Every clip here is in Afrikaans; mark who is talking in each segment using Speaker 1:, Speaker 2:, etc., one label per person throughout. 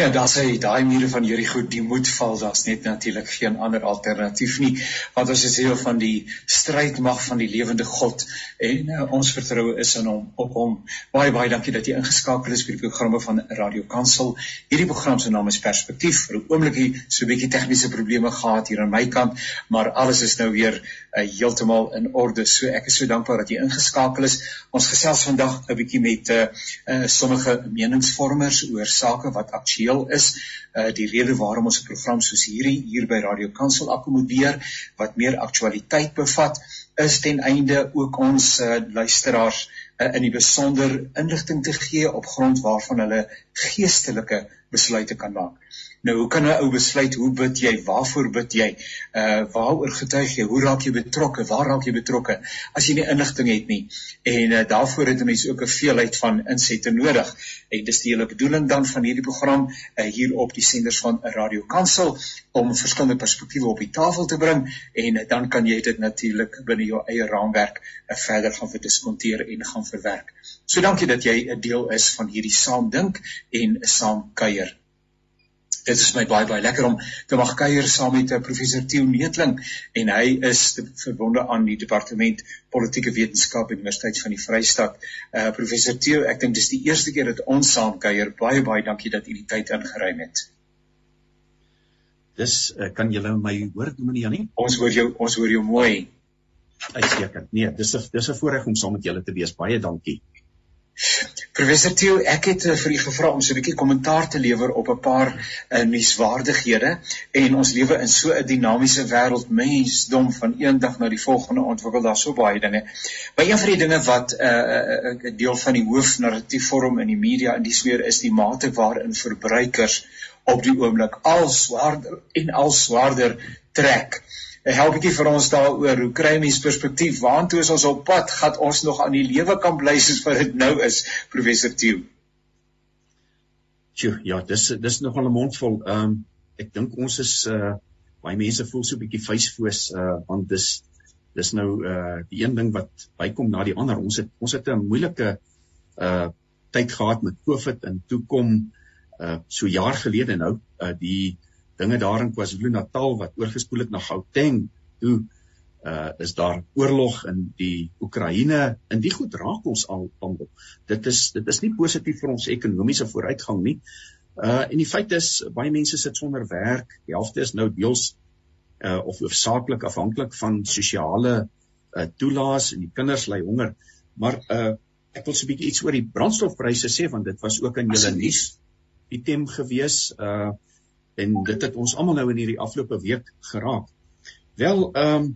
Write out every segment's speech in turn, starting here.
Speaker 1: Ja, daar sê daai mure van Jericho die moet val, daar's net natuurlik geen ander alternatief nie. Want ons is deel van die strydmag van die lewende God en uh, ons vertroue is in hom op hom. Baie baie dankie dat jy ingeskakel is by die programme van Radio Kansel. Hierdie program se naam is Perspektief. Vir 'n oombliekie so 'n bietjie tegniese probleme gehad hier aan my kant, maar alles is nou weer uh, heeltemal in orde. So ek is so dankbaar dat jy ingeskakel is. Ons gesels vandag 'n bietjie met uh, uh, sommige meningsvormers oor sake wat aktueel is. Uh die rede waarom ons 'n program soos hierdie hier by Radio Kansel akkommodeer wat meer aktualiteit bevat, is ten einde ook ons uh, luisteraars uh, in die besonder inligting te gee op grond waarvan hulle geestelike besluite kan maak. Nou hoe kan 'n ou besluit hoe bid jy? Waarvoor bid jy? Uh waaroor getuig jy? Hoe raak jy betrokke? Waar raak jy betrokke as jy nie inligting het nie? En uh, daarvoor het 'n mens ook 'n veelheid van insette nodig. En dis die hele bedoeling dan van hierdie program uh, hier op die senders van Radio Kansel om verskillende perspektiewe op die tafel te bring en uh, dan kan jy dit natuurlik binne jou eie raamwerk uh, verder gaan verdiskonteer en gaan verwerk. So dankie dat jy 'n deel is van hierdie saamdink en saam kuier dit is my baie baie lekker om te mag kuier saam met uh, professor Theo Neetling en hy is verbonde aan die departement politieke wetenskap Universiteit van die Vrystaat. Uh professor Theo, ek dink dis die eerste keer dat ons saam kuier. Baie baie dankie dat u die tyd ingeruim het.
Speaker 2: Dis uh, kan julle my hoor, Dominee Janie?
Speaker 1: Ons hoor jou, ons hoor jou mooi.
Speaker 2: Uitstekend. Nee, dis 'n dis 'n voorreg om saam met julle te wees. Baie dankie.
Speaker 1: Professor Theo, ek het uh, vir u gevra om so 'n bietjie kommentaar te lewer op 'n paar uh, nuuswaardighede en ons lewe in so 'n dinamiese wêreld, mensdom van eendag na die volgende ontwikkel daar so baie dinge. Maar een van die dinge wat 'n uh, uh, deel van die hoofnarratief vorm in die media in die sfeer is die mate waarin verbruikers op die oomblik al swaarder en al swaarder trek. Eh, help bietjie vir ons daaroor hoe kry mens perspektief. Waantoe is ons op pad? Gaan ons nog aan die lewe kan bly soos wat dit nou is professor Tieu
Speaker 2: Sjoe ja dis dis nogal 'n mondvol. Ehm um, ek dink ons is uh baie mense voel so 'n bietjie vuisfoos uh want dis dis nou uh die een ding wat bykom na die ander. Ons het ons het 'n moeilike uh tyd gehad met Covid en toe kom uh so jaar gelede nou uh die dinge daar in KwaZulu-Natal wat oorgespoel het na Gauteng toe uh is daar oorlog in die Oekraïne en die goed raak ons al almal. Dit is dit is nie positief vir ons ekonomiese vooruitgang nie. Uh en die feit is baie mense sit sonder werk. Die helfte is nou deels uh of hoofsaaklik afhanklik van sosiale uh toelaas en die kinders ly honger. Maar uh ek wil so 'n bietjie iets oor die brandstofpryse sê want dit was ook in julle nuus item gewees. Uh en dit het ons almal nou in hierdie afgelope week geraak. Wel, ehm um,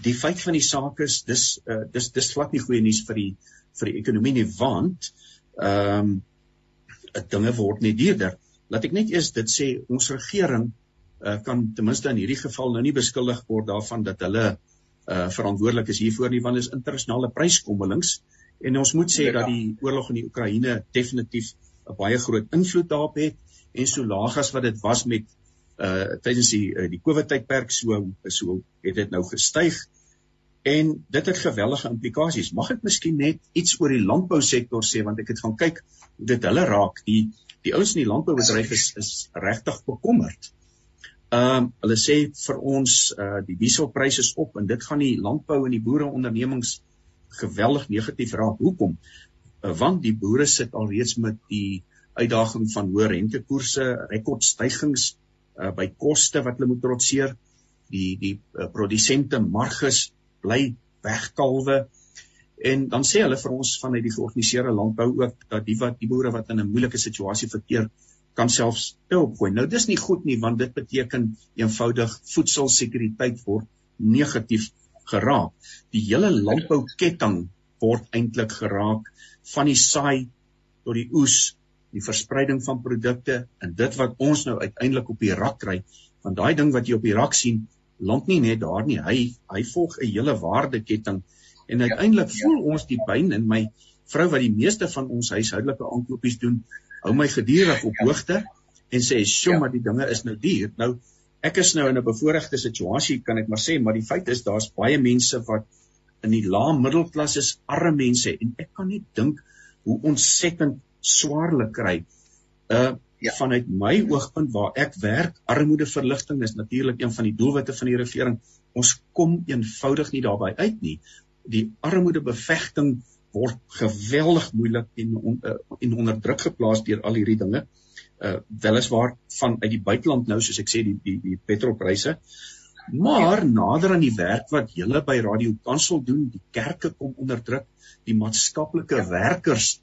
Speaker 2: die feit van die saak is dis uh, dis dis glad nie goeie nuus vir die vir die ekonomie nie want ehm um, dinge word net duurder. Laat ek net eers dit sê, ons regering uh, kan ten minste in hierdie geval nou nie beskuldig word daarvan dat hulle uh verantwoordelik is hiervoor nie want dit is internasionale pryskommelings en ons moet sê ja. dat die oorlog in die Oekraïne definitief 'n baie groot invloed daarop het en so laag as wat dit was met uh tydens die uh, die Covid tydperk so so het dit nou gestyg en dit het geweldige implikasies. Mag ek miskien net iets oor die landbousektor sê want ek het gaan kyk hoe dit hulle raak. Die die ouens in die landboubedryf is is regtig bekommerd. Ehm uh, hulle sê vir ons uh die dieselpryse is op en dit gaan die landbou en die boereondernemings geweldig negatief raak. Hoekom? Uh, want die boere sit alreeds met die uitdaging van hoë rentekoerse, rekordstygings uh, by koste wat hulle moet trotseer. Die die uh, produsente marges bly wegkalwe. En dan sê hulle vir ons vanuit die georganiseerde landbou ook dat die wat die boere wat in 'n moeilike situasie verkeer kan selfs hulp gooi. Nou dis nie goed nie want dit beteken eenvoudig voedselsekuriteit word negatief geraak. Die hele landbouketting word eintlik geraak van die saai tot die oes die verspreiding van produkte en dit wat ons nou uiteindelik op die rak kry want daai ding wat jy op die rak sien land nie net daar nie hy hy volg 'n hele waardeketting en ja, uiteindelik voel ons die pyn in my vrou wat die meeste van ons huishoudelike aankopies doen hou my gedurig op ja. hoogte en sê sjoe ja. maar die dinge is nou duur nou ek is nou in 'n bevoordeelde situasie kan ek maar sê maar die feit is daar's baie mense wat in die lae middelklas is arme mense en ek kan nie dink hoe ontsettend swaarlik kry. Uh ja. vanuit my oogpunt waar ek werk, armoedeverligting is natuurlik een van die doelwitte van die regering. Ons kom eenvoudig nie daarby uit nie. Die armoedebevegting word geweldig moeilik en on, uh, en onder druk geplaas deur al hierdie dinge. Uh weliswaar van uit die buiteland nou soos ek sê die die die petrolpryse. Maar nader aan die werk wat julle by Radio Kansel doen, die kerke kom onder druk, die maatskaplike ja. werkers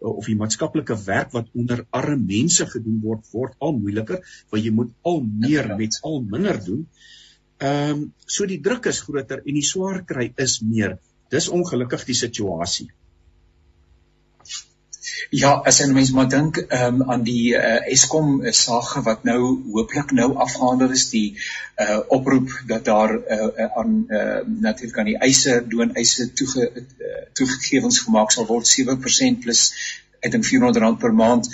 Speaker 2: of die maatskaplike werk wat onder arme mense gedoen word, word al moeiliker, want jy moet al meer met al minder doen. Ehm um, so die druk is groter en die swaar kry is meer. Dis ongelukkig die situasie.
Speaker 1: Ja, as 'n mens maar dink um, aan die uh, Eskom sage wat nou hooplik nou afgehandel is die uh, oproep dat daar uh, aan uh, natuurlik aan die eise looneise toege uh, toegegewens gemaak sal word 7% plus ek dink 400 rand per maand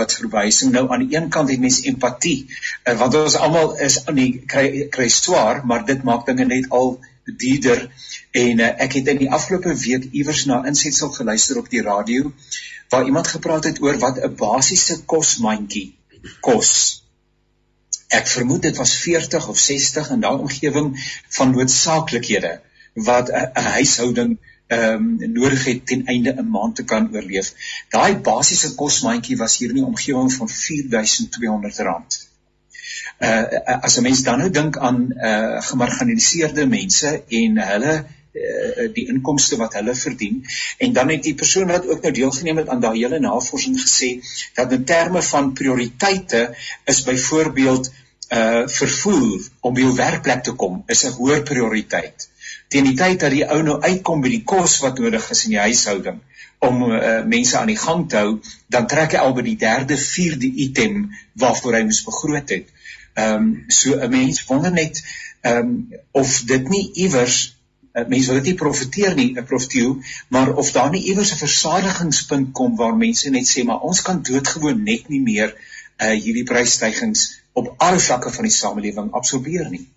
Speaker 1: wat verwysing nou aan die een kant het mense empatie uh, want ons almal is aan die kry kry swaar maar dit maak dinge net al duurder en uh, ek het in die afgelope week iewers na insetsel geluister op die radio waar iemand gepraat het oor wat 'n basiese kosmandjie kos. Ek vermoed dit was 40 of 60 in daardie omgewing van noodsaaklikhede wat 'n huishouding ehm um, nodig het ten einde 'n maand te kan oorleef. Daai basiese kosmandjie was hier in die omgewing van R4200. Uh as 'n mens dan nou dink aan uh gemarginaliseerde mense en hulle uh, die inkomste wat hulle verdien en dan het die persoon wat ook nou deelgeneem het aan daai hele navorsing gesê dat in terme van prioriteite is byvoorbeeld uh vervoer om by jou werkplek te kom is 'n hoër prioriteit teen die tyd dat die ou nou uitkom by die kos wat nodig is in die huishouding om uh, mense aan die gang te hou dan trek hy al by die derde vierde item waarvoor hy moes begroot het. Ehm um, so 'n mens wonder net ehm um, of dit nie iewers mense wil dit nie profeteer nie, 'n profetio, maar of daar nie iewers 'n versadigingspunt kom waar mense net sê maar ons kan doodgewoon net nie meer uh hierdie prysstygings op alle vlakke van die samelewing absorbeer nie.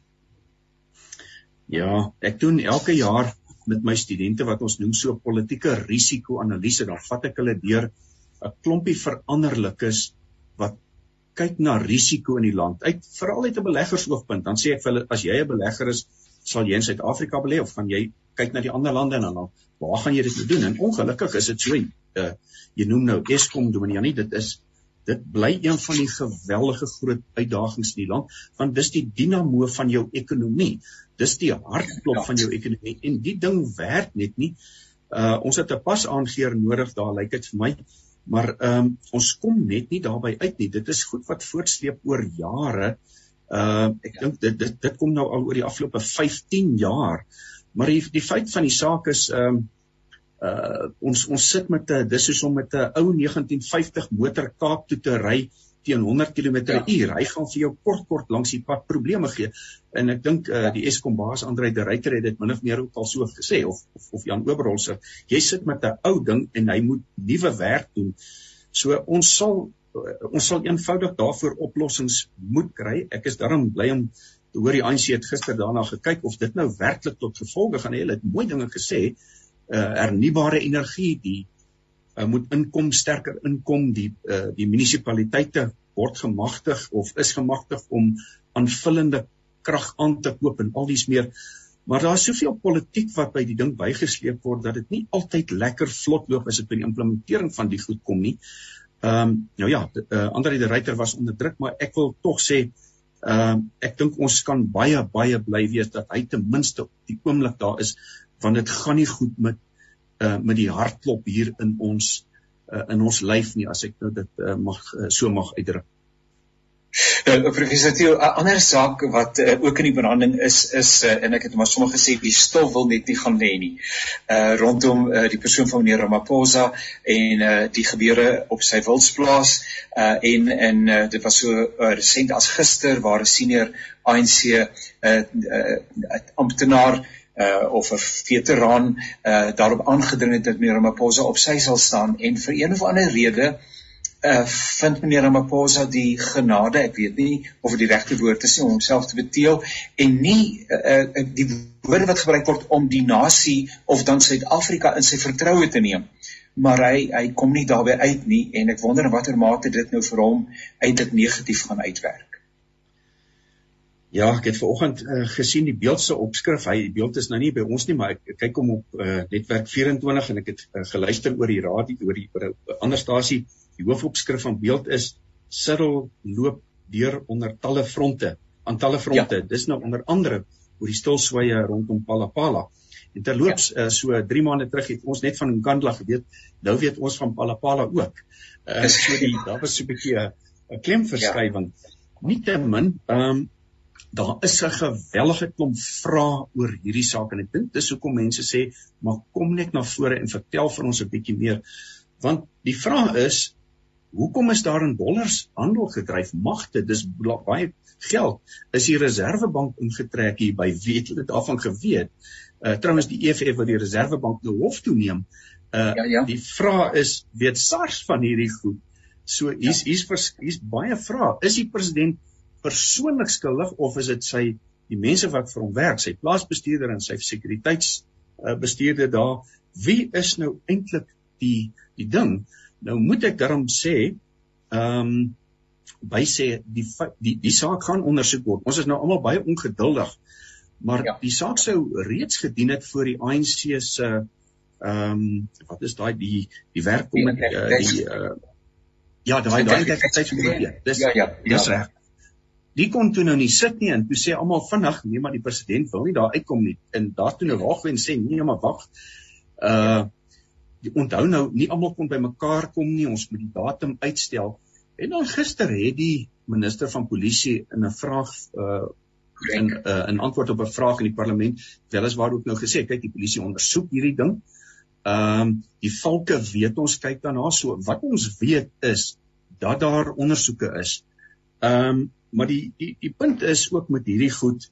Speaker 2: Ja, ek doen elke jaar met my studente wat ons noem so politieke risiko-analise, dan vat ek hulle deur 'n klompie veranderlikes kyk na risiko in die land. Uit veral uit 'n beleggersoogpunt, dan sê ek vir hulle as jy 'n belegger is, sal jy in Suid-Afrika belê of gaan jy kyk na die ander lande en dan waar gaan jy dit doen? En ongelukkig is dit so uh, jy noem nou Eskom Dominiani, dit is dit bly een van die geweldige groot uitdagings in die land want dis die dinamo van jou ekonomie. Dis die hartklop ja. van jou ekonomie en die ding werk net nie. Uh ons het 'n pas aangeer nodig daar lyk dit vir my. Maar ehm um, ons kom net nie daarby uit nie. Dit is goed wat voortsleep oor jare. Uh Uh ek dink dit dit dit kom nou al oor die afgelope 15 jaar. Maar die die feit van die saak is ehm um, uh ons ons sit met 'n dis soos om met 'n ou 1950 motor Kaap toe te ry teen 100 km/h. Ja. Hy gaan vir jou kort kort langs die pad probleme gee. En ek dink uh die Eskom baas Andre de Ruyter het dit min of meer ook al so gesê of of, of Jan Oberholzer. Jy sit met 'n ou ding en hy moet nuwe werk doen. So ons sal ons sal eenvoudig daarvoor oplossings moet kry. Ek is daarom bly om te hoor die ANC het gister daarna gekyk of dit nou werklik tot gevolge gaan hê. Hulle het mooi dinge gesê. Uh hernubare energie, die uh, moet inkom sterker inkom, die uh die munisipaliteite word gemagtig of is gemagtig om aanvullende krag aan te koop en al dies meer. Maar daar is soveel politiek wat by die ding bygesleep word dat dit nie altyd lekker vlot loop as dit by die implementering van die goed kom nie. Ehm um, nou ja, uh, Andre de Ruyter was onder druk, maar ek wil tog sê ehm uh, ek dink ons kan baie baie bly wees dat hy ten minste die oomblik daar is want dit gaan nie goed met uh met die hartklop hier in ons uh, in ons lyf nie as ek nou dit uh, mag uh, so mag uitdruk.
Speaker 1: Uh, professor 'n ander saak wat uh, ook in die branding is is uh, en ek het maar sommer gesê die stof wil net nie gaan lê nie. Uh rondom uh, die persoon van meneer Ramaphosa en uh die gebeure op sy wildsplaas uh en en uh, dit was so uh, resent as gister waar 'n senior ANC uh, uh amptenaar uh of 'n veteraan uh daarop aangedring het dat meneer Ramaphosa op sy sal staan en vir een of ander rede uh uh, vind meneer Ramaphosa die genade, ek weet nie of dit die regte woord is om homself te beteel en nie uh, uh, die woorde wat gebruik word om die nasie of dan Suid-Afrika in sy vertroue te neem maar hy hy kom nie daarbey uit nie en ek wonder in watter mate dit nou vir hom eintlik negatief gaan uitwerk.
Speaker 2: Ja, ek het vanoggend uh, gesien die beeld se opskrif. Hy die beeld is nou nie by ons nie, maar ek kyk hom op uh, netwerk 24 en ek het uh, geluister oor die radio oor die oor 'n ander stasie. Die hoofopskrif van beeld is Cyril loop deur onder talle fronte, aan talle fronte. Ja. Dis nou onder andere oor die stilswye rondom Palapala. En terloops, ja. uh, so 3 maande terug het ons net van Nkandla geweet. Nou weet ons van Palapala ook. Uh, so die daar was so 'n bietjie 'n klemverskywing. Ja. Nietemin, ehm um, daar is 'n gewellige klomp vrae oor hierdie saak en ek dink dis hoekom mense sê maar kom net na vore en vertel vir ons 'n bietjie meer. Want die vraag is hoekom is daar in dollars handel gedryf? Magte dis baie geld. Is die reservebank ingetrek hier by weet dit daarvan geweet? Uh, trouens die EFF wat die reservebank nou hof toe neem uh, ja, ja. die vraag is weet SARS van hierdie goed? So hier's ja. hier's hier's baie vrae. Is die president persoonlik skuldig of is dit sy die mense wat vir hom werk, sy plaasbestuurder en sy sekuriteitsbestuurder uh, daar, wie is nou eintlik die die ding? Nou moet ek daarom sê, ehm um, by sê die, die die saak gaan ondersoek word. Ons is nou almal baie ongeduldig. Maar ja. die saak sou reeds gedien het voor die ANC se ehm um, wat is daai die die werk kom met uh, die uh, ja, daai daai tydskomitee. Dis ja ja, dis ja. reg die kon toe nou nie sit nie en toe sê almal vinnig nee maar die president wil nie daar uitkom nie. En daar toe nou waagwen sê nee maar wag. Uh die onthou nou nie almal kon by mekaar kom nie. Ons moet die datum uitstel. En dan gister het die minister van polisie in 'n vraag uh in uh, in antwoord op 'n vraag in die parlement weliswaar ook nou gesê kyk die polisie ondersoek hierdie ding. Ehm um, die valke weet ons kyk daarna. So wat ons weet is dat daar ondersoeke is ehm um, maar die die die punt is ook met hierdie goed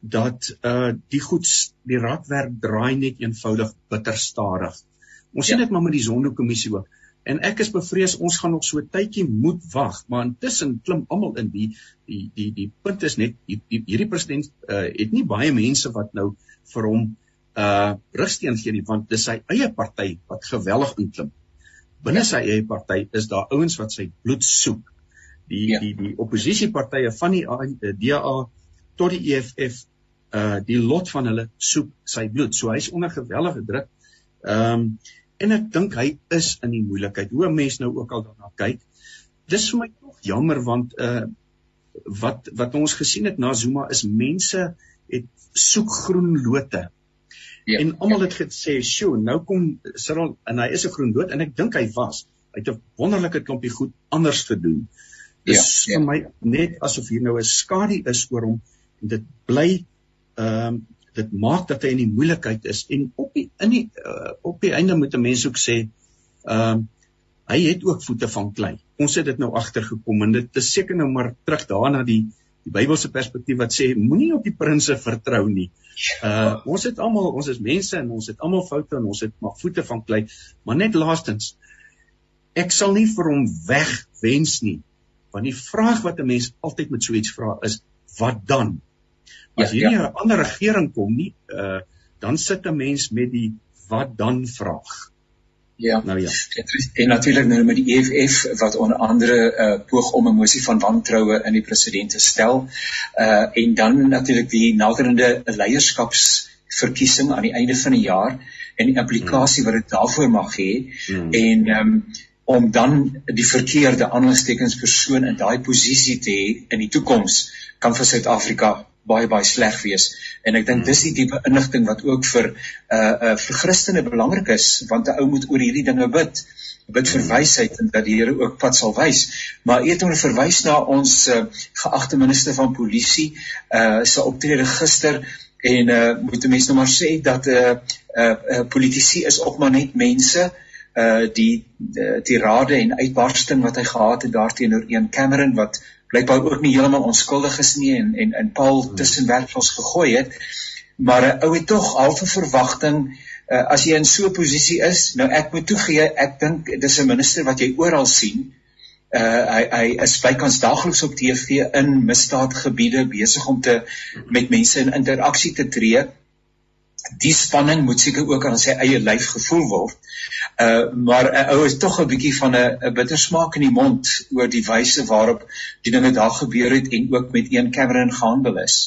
Speaker 2: dat uh die goed die radwerk draai net eenvoudig bitter stadig. Ons ja. sien dit maar met die Zondo-kommissie ook. En ek is bevrees ons gaan nog so 'n tydjie moet wag, maar intussen klim almal in die die die die punt is net die, die, hierdie president uh het nie baie mense wat nou vir hom uh rugsteen gee nie want dis sy eie party wat geweldig inklim. Binne ja. sy eie party is daar ouens wat sy bloed soek die ja. die die oppositiepartye van die DA tot die EFF uh die lot van hulle soek sy bloed. So hy's onder gewellige druk. Ehm um, en ek dink hy is in die moeilikheid. Hoe mense nou ook al daarna kyk. Dis vir my tog jammer want uh wat wat ons gesien het na Zuma is mense het soek groen lote. Ja, en almal ja. het gesê, "Sjoe, nou kom Cyril en hy is 'n groen loot" en ek dink hy was. Hy het 'n wonderlike klompie goed anders gedoen. Dis ja, ja. vir my net asof hier nou 'n skadu is oor hom en dit bly ehm um, dit maak dat hy in die moeilikheid is en op die in die uh, op die einde moet 'n mens ook sê ehm um, hy het ook voete van klei. Ons het dit nou agtergekom en dit is seker nou maar terug daarna die die Bybelse perspektief wat sê moenie op die prinse vertrou nie. Uh ons het almal ons is mense en ons het almal foute en ons het maar voete van klei. Maar net laastens ek sal nie vir hom wegwens nie Want die vraag wat 'n mens altyd met so iets vra is wat dan? As ja, hier ja, 'n ja. ander regering kom nie, uh dan sit 'n mens met die wat dan vraag.
Speaker 1: Ja. Nou ja. En natuurlik nou met die EFF wat onder andere uh poog om 'n mosie van wantroue in die president te stel. Uh en dan natuurlik die naderende leierskapsverkiesing aan die einde van die jaar en die implikasie hmm. wat dit daarvoor mag hê. Hmm. En ehm um, om dan die verkeerde aanhalingstekens persoon in daai posisie te hê in die toekoms kan vir Suid-Afrika baie baie sleg wees. En ek dink dis die tipe inligting wat ook vir uh uh vir Christene belangrik is want 'n ou moet oor hierdie dinge bid. Bid vir wysheid en dat die Here ook pad sal wys. Maar eet om verwys na ons uh, geagte minister van polisie uh se optrede gister en uh moet mense nou maar sê dat uh uh, uh politici is ook maar net mense uh die tirade en uitbarsting wat hy gehad het daarteenoor een Cameron wat blykbaar ook nie heeltemal onskuldig is nie en en in Paul hmm. tussenwerfels gegooi het. Maar 'n ou het tog halfe verwagting uh, as jy in so 'n posisie is nou ek moet toegee ek dink dis 'n minister wat jy oral sien. Uh hy hy is bykans daagliks op TV in misdaadgebiede besig om te met mense in interaksie te tree die spanning moet seker ook aan sy eie lyf gevoel word. Uh maar 'n ou is tog 'n bietjie van 'n bittersmaak in die mond oor die wyse waarop die dinge daar gebeur het en ook met een Cameron gehandel is.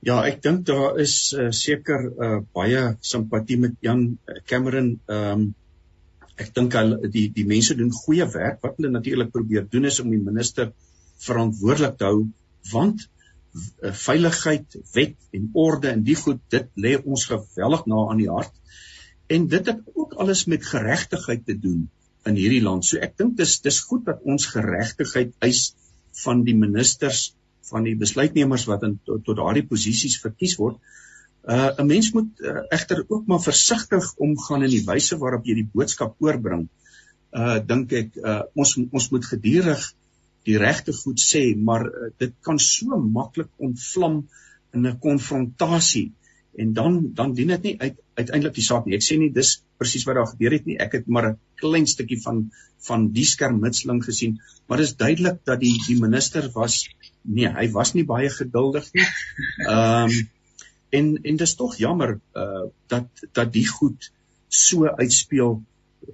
Speaker 2: Ja, ek dink daar is uh, seker uh, baie simpatie met Jan Cameron. Ehm um, ek dink hulle die die mense doen goeie werk. Wat hulle natuurlik probeer doen is om die minister verantwoordelik te hou want veiligheid, wet en orde en die goed dit lê ons geweldig na aan die hart. En dit het ook alles met geregtigheid te doen in hierdie land. So ek dink dis dis goed dat ons geregtigheid eis van die ministers van die besluitnemers wat in tot, tot daardie posisies verkies word. Uh 'n mens moet uh, egter ook maar versigtig omgaan in die wyse waarop jy die boodskap oorbring. Uh dink ek uh ons ons moet gedurig die regte goed sê, maar uh, dit kan so maklik ontvlam in 'n konfrontasie en dan dan dien dit nie uit uiteindelik die saak nie. Ek sê nie dis presies wat daar gebeur het nie. Ek het maar 'n klein stukkie van van die skermutseling gesien, maar dit is duidelik dat die die minister was nee, hy was nie baie geduldig nie. Ehm um, en en dis tog jammer uh dat dat die goed so uitspeel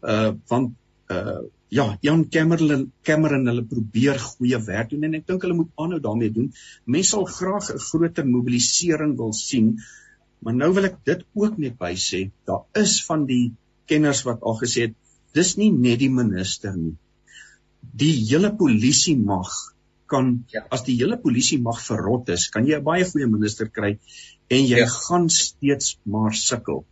Speaker 2: uh want uh ja, Jan Cameron Cameron hulle probeer goeie werk doen en ek dink hulle moet aanhou daarmee doen. Mense sal graag 'n groter mobilisering wil sien, maar nou wil ek dit ook net bysê, daar is van die kenners wat al gesê het, dis nie net die minister nie. Die hele polisie mag kan ja. as die hele polisie mag verrot is, kan jy 'n baie goeie minister kry en jy ja. gaan steeds maar sukkel.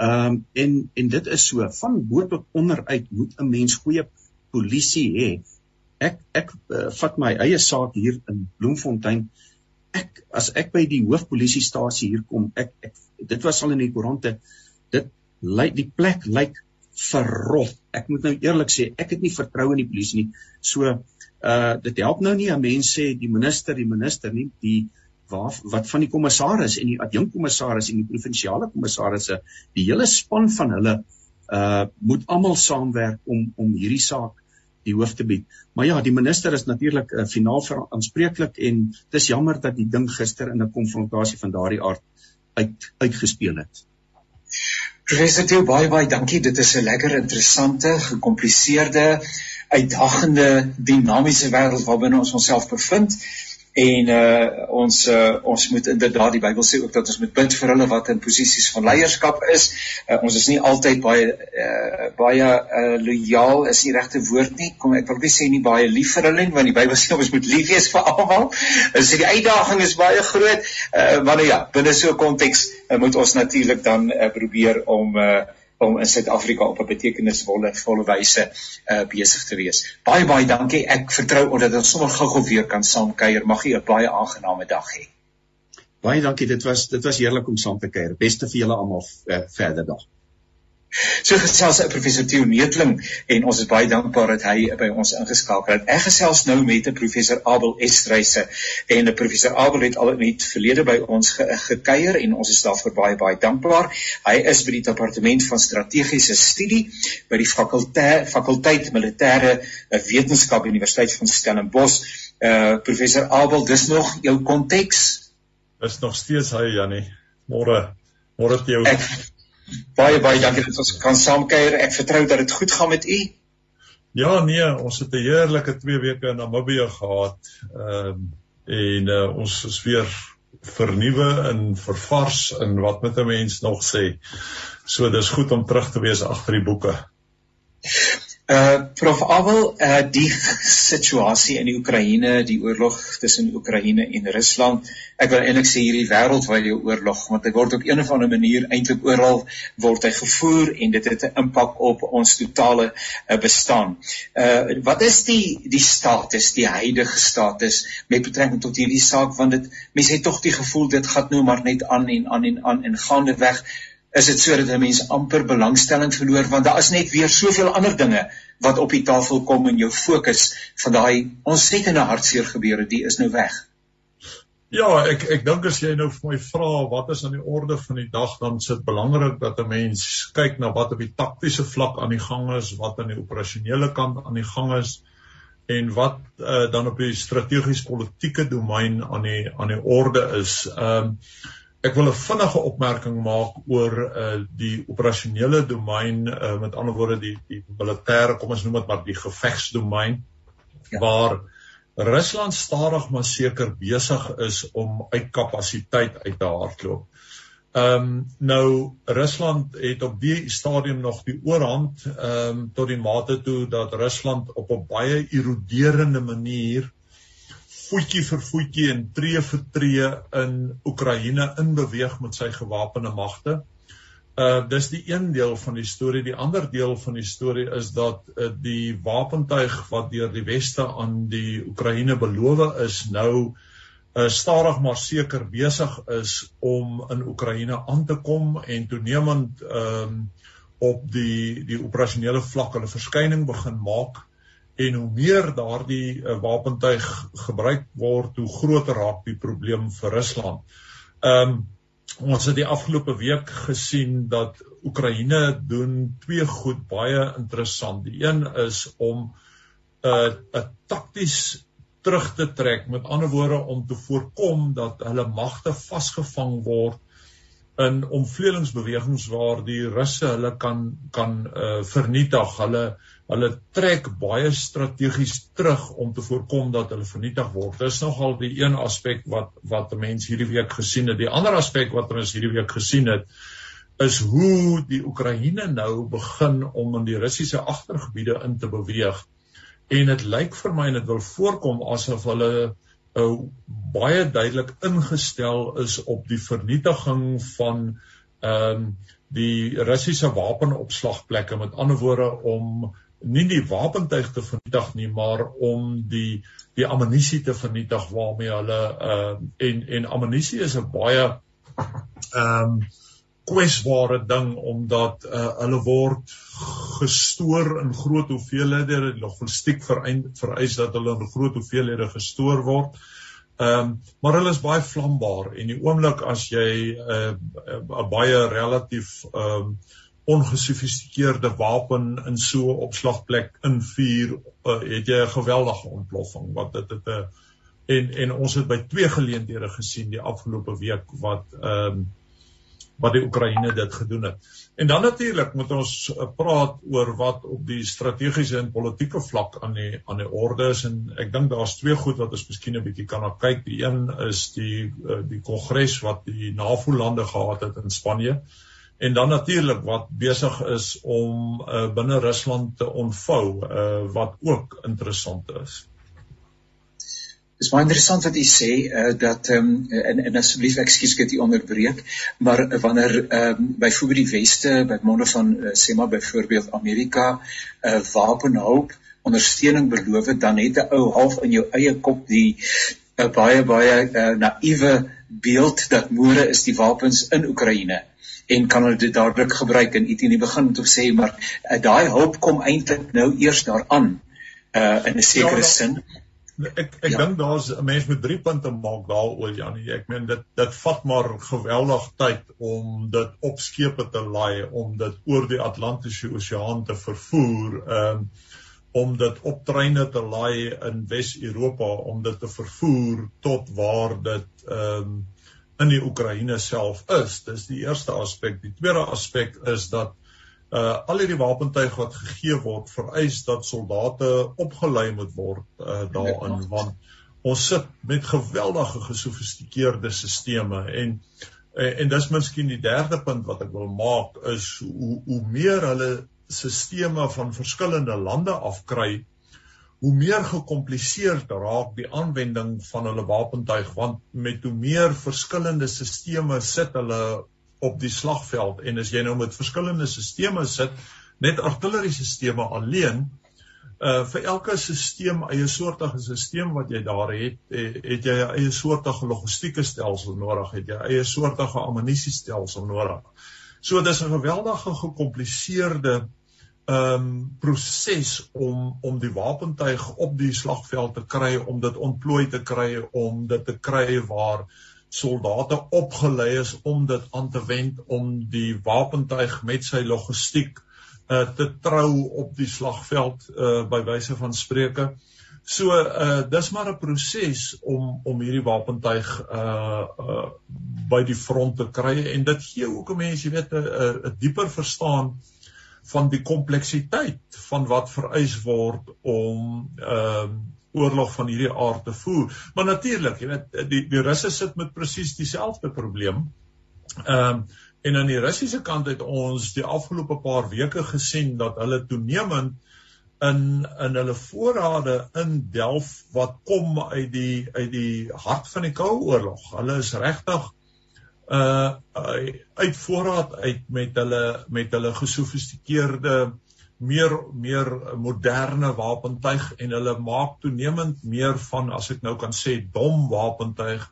Speaker 2: Ehm um, en en dit is so van bo tot onder uit moet 'n mens goeie polisie hê. Ek ek uh, vat my eie saak hier in Bloemfontein. Ek as ek by die hoofpolisiestasie hier kom, ek, ek dit was al in die koerante. Dit lyk die plek lyk verrot. Ek moet nou eerlik sê, ek het nie vertroue in die polisie nie. So uh dit help nou nie 'n mens sê die minister, die minister nie, die waar wat van die kommissaris en die adjunkkommissaris en die provinsiale kommissarisse die hele span van hulle uh moet almal saamwerk om om hierdie saak die hoof te bied. Maar ja, die minister is natuurlik uh, finaal verantwoordelik en dis jammer dat die ding gister in 'n konfrontasie van daardie aard uit uitgespeel het.
Speaker 1: Professor Theo baie baie dankie. Dit is 'n lekker interessante, gekompliseerde, uitdagende, dinamiese wêreld waarbinne ons onsself bevind en uh ons uh, ons moet inderdaad die Bybel sê ook dat ons moet bid vir hulle wat in posisies van leierskap is. Uh, ons is nie altyd baie uh baie uh lojaal is die regte woord nie. Kom ek wil nie sê nie baie lief vir hulle nie want die Bybel sê ons moet lief wees vir almal. Dis die uitdaging is baie groot. Uh wanneer ja, binne so 'n konteks uh, moet ons natuurlik dan uh, probeer om uh om in Suid-Afrika op 'n betekenisvolle volle wyse uh besig te wees. Baie baie dankie. Ek vertrou dat ons sommer gou-gou weer kan saamkuier. Mag jy 'n baie aangename dag hê.
Speaker 2: Baie dankie. Dit was dit was heerlik om saam te kuier. Beste vir julle almal uh, verder dag.
Speaker 1: So gesels hy professor Theo Neetling en ons is baie dankbaar dat hy by ons ingeskakel het. Ek gesels nou met 'n professor Abel Estreise en 'n professor Abel het al in die verlede by ons ge gekuier en ons is daarvoor baie baie dankbaar. Hy is by die departement van strategiese studie by die fakulteit fakulteit militêre wetenskap Universiteit van Stellenbosch. Uh professor Abel, dis nog jou konteks?
Speaker 3: Is nog steeds hy Jannie. Môre môre Theo.
Speaker 1: Ek, baie baie dankie dat ons kan saamkuier. Ek vertrou dat dit goed gaan met u.
Speaker 3: Ja, nee, ons het 'n heerlike 2 weke in Namibië gehad. Ehm um, en uh, ons is weer vernuwe en vervars in wat met 'n mens nog sê. So dis goed om terug te wees agter die boeke.
Speaker 1: Uh Prof Abel, uh die situasie in die Oekraïne, die oorlog tussen Oekraïne en Rusland. Ek wil eintlik sê hierdie wêreldwye oorlog, want dit word op 'n of ander manier eintlik oral word hy gevoer en dit het 'n impak op ons totale uh, bestaan. Uh wat is die die status, die huidige status met betrekking tot hierdie saak want dit mense het tog die gevoel dit gaan nou maar net aan en aan en aan en gaande weg is dit sodat 'n mens amper belangstelling verloor want daar is net weer soveel ander dinge wat op die tafel kom en jou fokus van daai ontsettende hartseer gebeure die is nou weg.
Speaker 3: Ja, ek ek dink as jy nou vir my vra wat is aan die orde van die dag dan is dit belangrik dat 'n mens kyk na wat op die taktiese vlak aan die gang is, wat aan die operasionele kant aan die gang is en wat uh, dan op die strategies politieke domein aan die aan die orde is. Ehm um, ek wil 'n vinnige opmerking maak oor uh die operasionele domein uh met ander woorde die die militêre kom ons noem dit maar die gevegsdomein ja. waar Rusland stadig maar seker besig is om uit kapasiteit uit te hardloop. Ehm um, nou Rusland het op die stadium nog die oorhand ehm um, tot die mate toe dat Rusland op 'n baie eroderende manier voetjie vir voetjie en tree vir tree in Oekraïne inbeweeg met sy gewapende magte. Uh dis die een deel van die storie. Die ander deel van die storie is dat uh, die wapentuig wat deur die weste aan die Oekraïne beloof is nou uh, stadig maar seker besig is om in Oekraïne aan te kom en toenemend ehm um, op die die operasionele vlak hulle verskyning begin maak en hoe meer daardie uh, wapentuig gebruik word, hoe groter raak die probleem vir Rusland. Ehm um, ons het die afgelope week gesien dat Oekraïne doen twee goed baie interessant. Die een is om 'n uh, 'n takties terug te trek. Met ander woorde om te voorkom dat hulle magte vasgevang word in omvleuelingsbewegings waar die Russe hulle kan kan uh, vernietig. Hulle hulle trek baie strategies terug om te voorkom dat hulle vernietig word. Dis nogal die een aspek wat wat mense hierdie week gesien het. Die ander aspek wat ons hierdie week gesien het is hoe die Oekraïne nou begin om in die Russiese agtergebiede in te beweeg en dit lyk vir my en dit wil voorkom asof hulle uh, baie duidelik ingestel is op die vernietiging van ehm um, die Russiese wapenopslagplekke met ander woorde om nie die wapentuig te vernietig nie maar om die die ammunisie te vernietig waarmee hulle ehm uh, en en ammunisie is 'n baie ehm um, kwesbare ding omdat uh, hulle word gestoor in groot hoeveelhede logistiek vereis dat hulle in groot hoeveelhede gestoor word. Ehm um, maar hulle is baie vlambaar en die oomblik as jy 'n uh, uh, baie relatief ehm um, ongesofistikeerde wapen in so 'n opslagplek invuur, uh, het jy 'n geweldige ontploffing wat dit het 'n uh, en en ons het by twee geleenthede gesien die afgelope week wat ehm um, wat die Oekraïne dit gedoen het. En dan natuurlik moet ons uh, praat oor wat op die strategiese en politieke vlak aan die aan die orde is en ek dink daar's twee goed wat ons miskien 'n bietjie kan kyk. Die een is die uh, die kongres wat die NAVO lande gehad het in Spanje en dan natuurlik wat besig is om uh, binne Rusland te ontvou uh, wat ook interessant is.
Speaker 1: Dis baie interessant wat u sê uh, dat ehm um, en en asseblief ekskuus ek het u onderbreek, maar wanneer ehm um, byvoorbeeld die weste by monde van uh, sê maar byvoorbeeld Amerika 'n uh, wapenhulp ondersteuning beloof het, dan het 'n ou half in jou eie kop die 'n uh, baie baie uh, naïewe beeld dat môre is die wapens in Oekraïne en kan hulle dit dadelik gebruik en iets in die begin te sê maar uh, daai hulp kom eintlik nou eers daaraan uh in 'n sekere ja, sin
Speaker 3: ek ek ja. dink daar's 'n mens met drie punte maak daaroor Janie. Ek meen dit dit vat maar geweldig tyd om dit op skepe te laai, om dit oor die Atlantiese Oseaan te vervoer, ehm um, om dit op treine te laai in Wes-Europa om dit te vervoer tot waar dit ehm um, in die Oekraïne self is. Dis die eerste aspek. Die tweede aspek is dat uh al hierdie wapentuig wat gegee word vereis dat soldate opgelei moet word uh daarin want ons sit met geweldige gesofistikeerde stelsels en en dis miskien die derde punt wat ek wil maak is hoe hoe meer hulle stelsels van verskillende lande afkry hoe meer gekompliseerd raak die aanwending van hulle wapentuig want met hoe meer verskillende stelsels sit hulle op die slagveld en as jy nou met verskillende stelsels sit, net artilleriesisteme alleen, uh vir elke stelsel, eie soortige stelsel wat jy daar het, eh, het jy eie soortige logistieke stelsel nodig, het jy eie soortige ammunisiestelsel nodig. So dis 'n geweldige gekompliseerde ehm um, proses om om die wapentuig op die slagveld te kry, om dit ontplooi te kry, om dit te kry waar soldate opgelei is om dit aan te wend om die wapentuig met sy logistiek uh, te trou op die slagveld uh, by wyse van spreuke. So uh dis maar 'n proses om om hierdie wapentuig uh uh by die front te kry en dit gee ook 'n mens, jy weet, 'n 'n dieper verstaan van die kompleksiteit van wat vereis word om ehm uh, oorlog van hierdie aard te voer. Maar natuurlik, jy weet, die die Russe sit met presies dieselfde probleem. Ehm um, en aan die Russiese kant het ons die afgelope paar weke gesien dat hulle toenemend in in hulle voorrade in Delf wat kom uit die uit die hart van die Koue Oorlog. Hulle is regtig uh uit voorraad uit met hulle met hulle gesofistikeerde meer meer moderne wapentuig en hulle maak toenemend meer van as ek nou kan sê dom wapentuig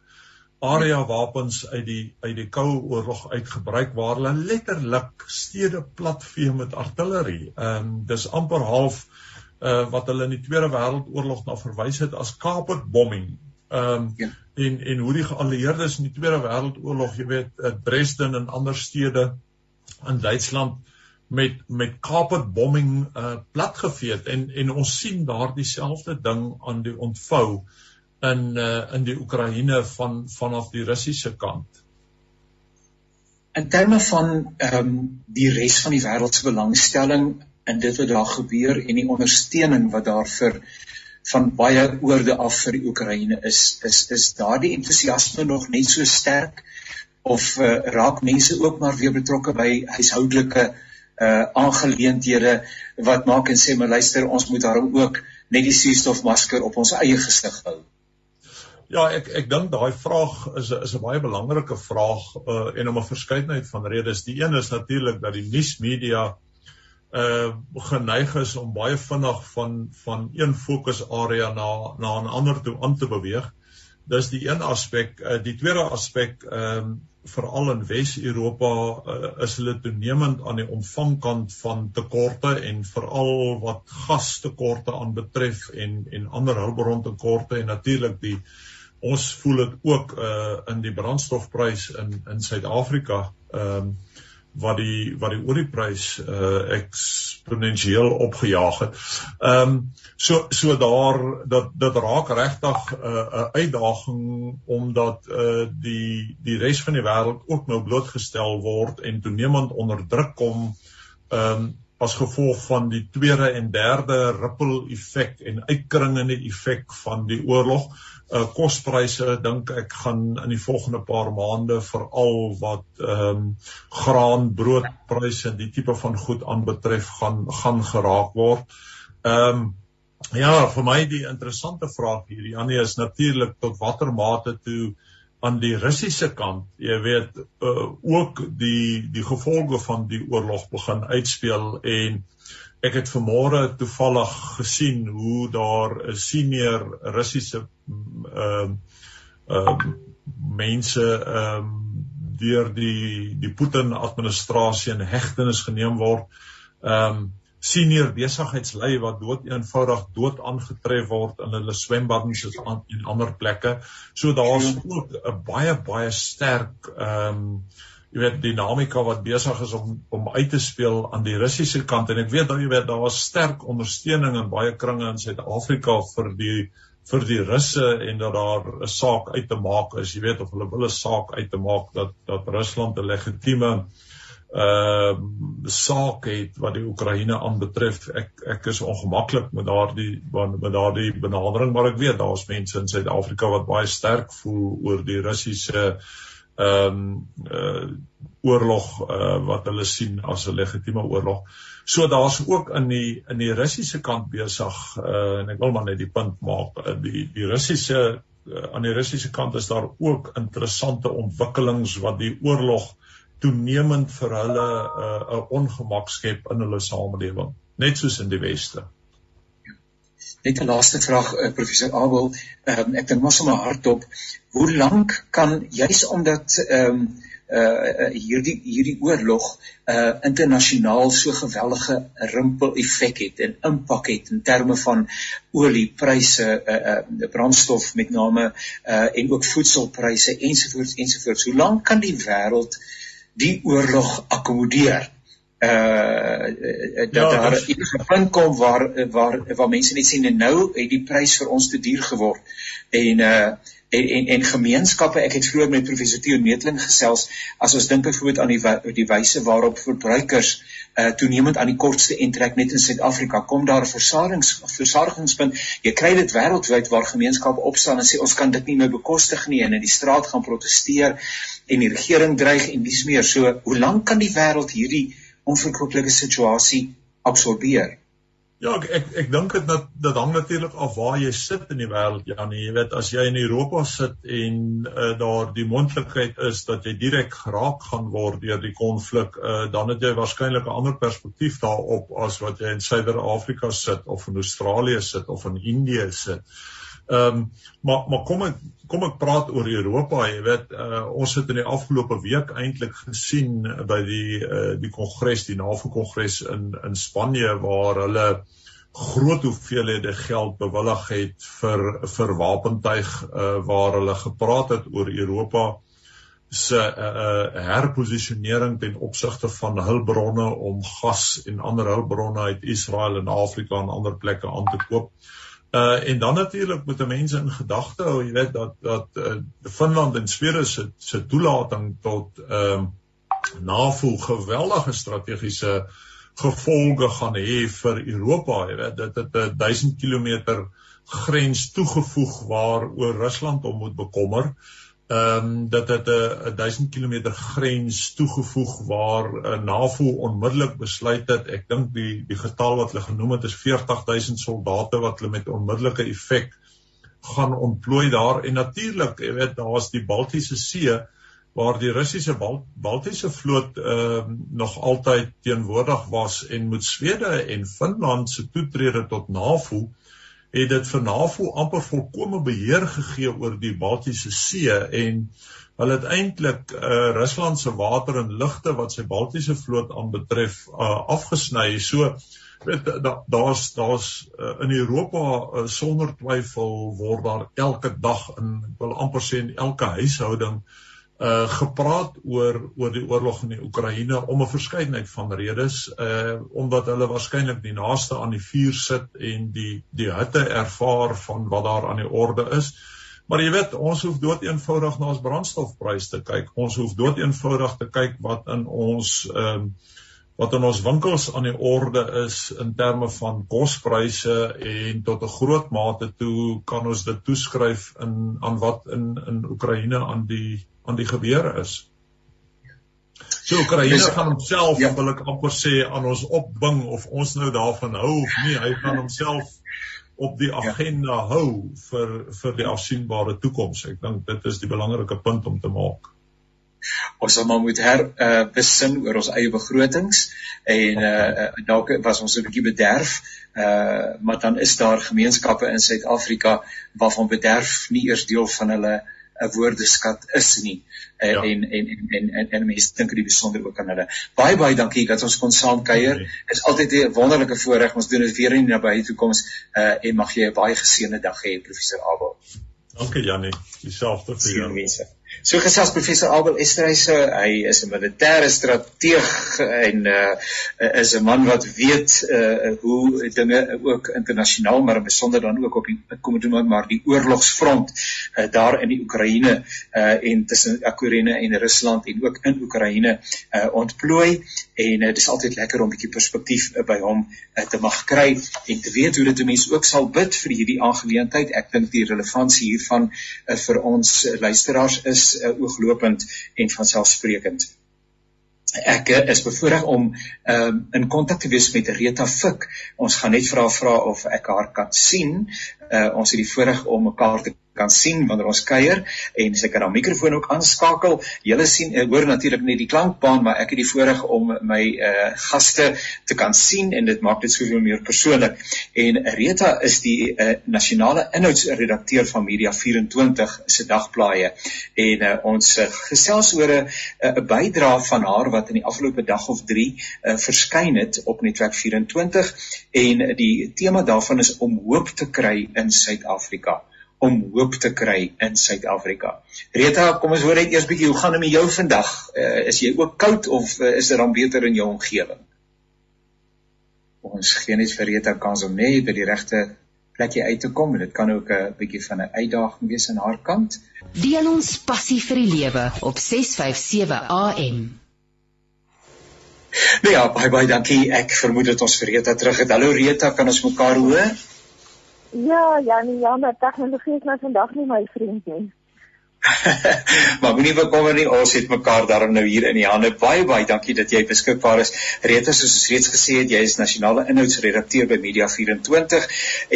Speaker 3: area wapens uit die uit die Koue Oorlog uitgebruik waar hulle letterlik stede platvee met artillerie. Ehm um, dis amper half uh wat hulle in die Tweede Wêreldoorlog na verwys het as carpet bombing. Ehm um, ja. en en hoe die geallieerdes in die Tweede Wêreldoorlog, jy weet, uh, Dresden en ander stede in Duitsland met met carpet bombing uh platgeveet en en ons sien daar dieselfde ding aan die ontvou in uh in die Oekraïne van vanaf die Russiese kant.
Speaker 1: In terme van ehm um, die res van die wêreld se belangstelling in dit wat daar gebeur en die ondersteuning wat daar vir van baie oorde af vir die Oekraïne is is is daardie entoesiasme nog net so sterk of uh, raak mense ook maar weer betrokke by huishoudelike uh aangeleenthede wat maak en sê maar luister ons moet daarom ook net die suurstofmasker op ons eie gesig hou.
Speaker 3: Ja, ek ek dink daai vraag is is 'n baie belangrike vraag uh en om 'n verskeidenheid van redes. Die een is natuurlik dat die nuusmedia uh geneig is om baie vinnig van van een fokusarea na na 'n ander toe aan te beweeg. Dis die een aspek. Uh, die tweede aspek ehm um, veral in Wes-Europa uh, is hulle toenemend aan die ontvangkant van tekorte en veral wat gastekorte aanbetref en en ander hulpbrontekorte en natuurlik die ons voel dit ook uh in die brandstofprys in in Suid-Afrika. Ehm um, wat die wat die olieprys uh eksponensieel opgejaag het. Ehm um, so so daar dat dit raak regtig 'n uh, 'n uitdaging omdat uh die die res van die wêreld ook nou blootgestel word en toenemend onder druk kom ehm um, as gevolg van die tweede en derde ripple effek en uitkringende effek van die oorlog uh kospryse dink ek gaan in die volgende paar maande veral wat ehm um, graan, broodpryse en die tipe van goed aanbetref gaan gaan geraak word. Ehm um, ja, vir my die interessante vraag hierdie Annie is natuurlik tot watter mate toe aan die Russiese kant, jy weet, uh, ook die die gevolge van die oorlog begin uitspeel en Ek het vanmôre toevallig gesien hoe daar 'n senior Russiese ehm uh, ehm uh, mense ehm um, deur die die Putin administrasie in hegtenis geneem word. Ehm um, senior besigheidslei wat dood eenvoudig dood aangetref word in hulle swembaddens en ander plekke. So daar's ook 'n baie baie sterk ehm um, jy weet dinamika wat besig is om om uit te speel aan die Russiese kant. En ek weet dat jy weet daar was sterk ondersteuning in baie kringe in Suid-Afrika vir die vir die Russe en dat daar 'n saak uit te maak is. Jy weet of hulle wil 'n saak uit te maak dat dat Rusland 'n legitieme ehm uh, saak het wat die Oekraïne aanbetref ek ek is ongemaklik met daardie met daardie benadering maar ek weet daar's mense in Suid-Afrika wat baie sterk voel oor die Russiese ehm um, uh oorlog uh wat hulle sien as 'n legitieme oorlog. So daar's ook in die in die Russiese kant besig uh en ek wil maar net die punt maak uh, die die Russiese uh, aan die Russiese kant is daar ook interessante ontwikkelings wat die oorlog toenemend vir hulle 'n uh, ongemak skep in hulle samelewing, net soos in die weste.
Speaker 1: Net 'n laaste vraag uh, professor Abel, um, ek dink maar sommer hardop, hoe lank kan juis omdat ehm um, uh hierdie hierdie oorlog uh internasionaal so geweldige rimpel effek het en impak het in terme van oliepryse uh, uh brandstof met name uh en ook voedselpryse ensovoorts ensovoorts hoe lank kan die wêreld die oorlog akkommodeer? Uh dat ja, daar 'n enige punt kom waar waar waar mense net sien en nou het die prys vir ons te duur geword. En uh en en, en gemeenskappe ek het vroeër met professor Theo Netling gesels as ons dink byvoorbeeld aan die die wyse waarop verbruikers uh toenemend aan die kortste intrek net in Suid-Afrika kom daar 'n versadigings versadigingspunt jy kry dit wêreldwyd waar gemeenskappe opstaan en sê ons kan dit nie meer bekostig nie en in die straat gaan proteseer en die regering dreig en dis meer. So hoe lank kan die wêreld hierdie onverkoopelike situasie absorbeer
Speaker 3: Ja, ek ek, ek dink dit dat dit hang natuurlik af waar jy sit in die wêreld, Janie. Jy weet, as jy in Europa sit en uh, daar die moontlikheid is dat jy direk geraak gaan word deur die konflik, uh, dan het jy waarskynlik 'n ander perspektief daarop as wat jy in Suider-Afrika sit of in Australië sit of in Indië sit. Ehm um, maar maar kom ek kom ek praat oor Europa, jy weet, uh, ons het in die afgelope week eintlik gesien by die uh, die kongres, die NAVO kongres in in Spanje waar hulle groot hoeveelhede geld bewillig het vir vir wapentuig uh, waar hulle gepraat het oor Europa se uh, uh, herposisionering ten opsigte van hulpbronne om gas en ander hulpbronne uit Israel en Afrika en ander plekke aan te koop. Uh en dan natuurlik moet mense in gedagte hou, jy weet dat dat uh, Finland en Swede se se toelating tot ehm uh, NAVO geweldige strategiese gevolge gaan hê vir Europa, jy weet dit het 'n 1000 km grens toegevoeg waar oor Rusland om moet bekommer. Uh ehm um, dat dit 'n 1000 km grens toegevoeg waar 'n uh, NAVO onmiddellik besluit het ek dink die die getal wat hulle genoem het is 40000 soldate wat hulle met onmiddellike effek gaan ontplooi daar. En natuurlik jy weet daar's die Baltiese See waar die Russiese Bal Baltiese vloot ehm uh, nog altyd teenwoordig was en moet Swede en Finland se toetrede tot NAVO het dit vir NAVO amper volkomme beheer gegee oor die Baltiese See en hulle het eintlik uh, Rusland se water en lugte wat sy Baltiese vloot aanbetref uh, afgesny. So weet daar's daar's uh, in Europa uh, sonder twyfel word daar elke dag in wil amper sê in elke huishouding uh gepraat oor oor die oorlog in die Oekraïne om 'n verskeidenheid van redes uh omdat hulle waarskynlik die naaste aan die vuur sit en die die hitte ervaar van wat daar aan die orde is. Maar jy weet, ons hoef dood eenvoudig na ons brandstofprys te kyk. Ons hoef dood eenvoudig te kyk wat in ons ehm um, wat in ons winkels aan die orde is in terme van kospryse en tot 'n groot mate toe kan ons dit toeskryf in aan wat in in Oekraïne aan die aan die gebeure is. So Oekraïne gaan homself, ja. wil ek amper sê, aan ons opbing of ons nou daarvan hou of nie, hy gaan homself op die ja. agenda ja. hou vir vir die afsienbare toekoms. Ek dink dit is die belangrike punt om te maak.
Speaker 1: Ons sal maar moet her uh, besin oor ons eie begrotings en uh, dalk was ons 'n bietjie bederf, uh, maar dan is daar gemeenskappe in Suid-Afrika waarvan bederf nie eers deel van hulle 'n woordeskat is nie uh, ja. en en en en en, en mense dink dit besonder ook aan hulle. Baie baie dankie dat ons kon saam kuier. Dit okay. is altyd 'n wonderlike voorreg. Ons doen dit weer in die nabye toekoms uh, en mag jy 'n baie geseënde dag hê, professor Abel.
Speaker 3: Dankie Jannie. Dieselfde vir jou.
Speaker 1: Mense. So gesels professor Abel Esterhuise, hy is 'n militêre strateeg en uh is 'n man wat weet uh hoe dinge ook internasionaal maar besonder dan ook op die kom dit maar die oorlogsfront uh daar in die Oekraïne uh en tussen Oekraïne en Rusland en ook in Oekraïne uh ontplooi en uh, dit is altyd lekker om 'n bietjie perspektief uh, by hom uh, te mag kry en te weet hoe dit mense ook sal bid vir hierdie aangeleentheid. Ek dink die relevantie hiervan uh, vir ons uh, luisteraars is uh, ooglopend en vanselfsprekend. Ek uh, is bevoorreg om um, in kontak te wees met Rita Fik. Ons gaan net vra vra of ek haar kan sien. Uh, ons het die voorreg om mekaar te kan sien wanneer ons kuier en ek haar mikrofoon ook aanskakel, julle sien ek hoor natuurlik net die klankbaan, maar ek het die voorreg om my uh gaste te kan sien en dit maak dit soveel meer persoonlik. En Rita is die uh nasionale inhoudsredakteur van Media 24 se dagblaaie en uh, ons gesels oor 'n uh, bydrae van haar wat in die afgelope dag of 3 uh verskyn het op Netwerk 24 en die tema daarvan is om hoop te kry in Suid-Afrika om hoop te kry in Suid-Afrika. Rita, kom ons hoor net eers bietjie hoe gaan dit met jou vandag? Uh, is jy ook koud of uh, is dit dan beter in jou omgewing? ons gee net vir Rita kans om net by die regte plekjie uit te kom en dit kan ook 'n bietjie van 'n uitdaging wees aan haar kant.
Speaker 4: Deel ons passie vir die lewe op 657 AM.
Speaker 1: Nou ja, baie baie dankie. Ek vermoed dit ons vir Rita terug het. Hallo Rita, kan ons mekaar hoor?
Speaker 5: Ja, Janie, jammer, tegnologie is nou vandag nie my vriend nie.
Speaker 1: maar moenie bekommer nie, ons het mekaar daarom nou hier in die hande. Baie baie dankie dat jy beskikbaar is. Rita, soos ons reeds gesê het, jy is nasionale inhoudsredakteur by Media 24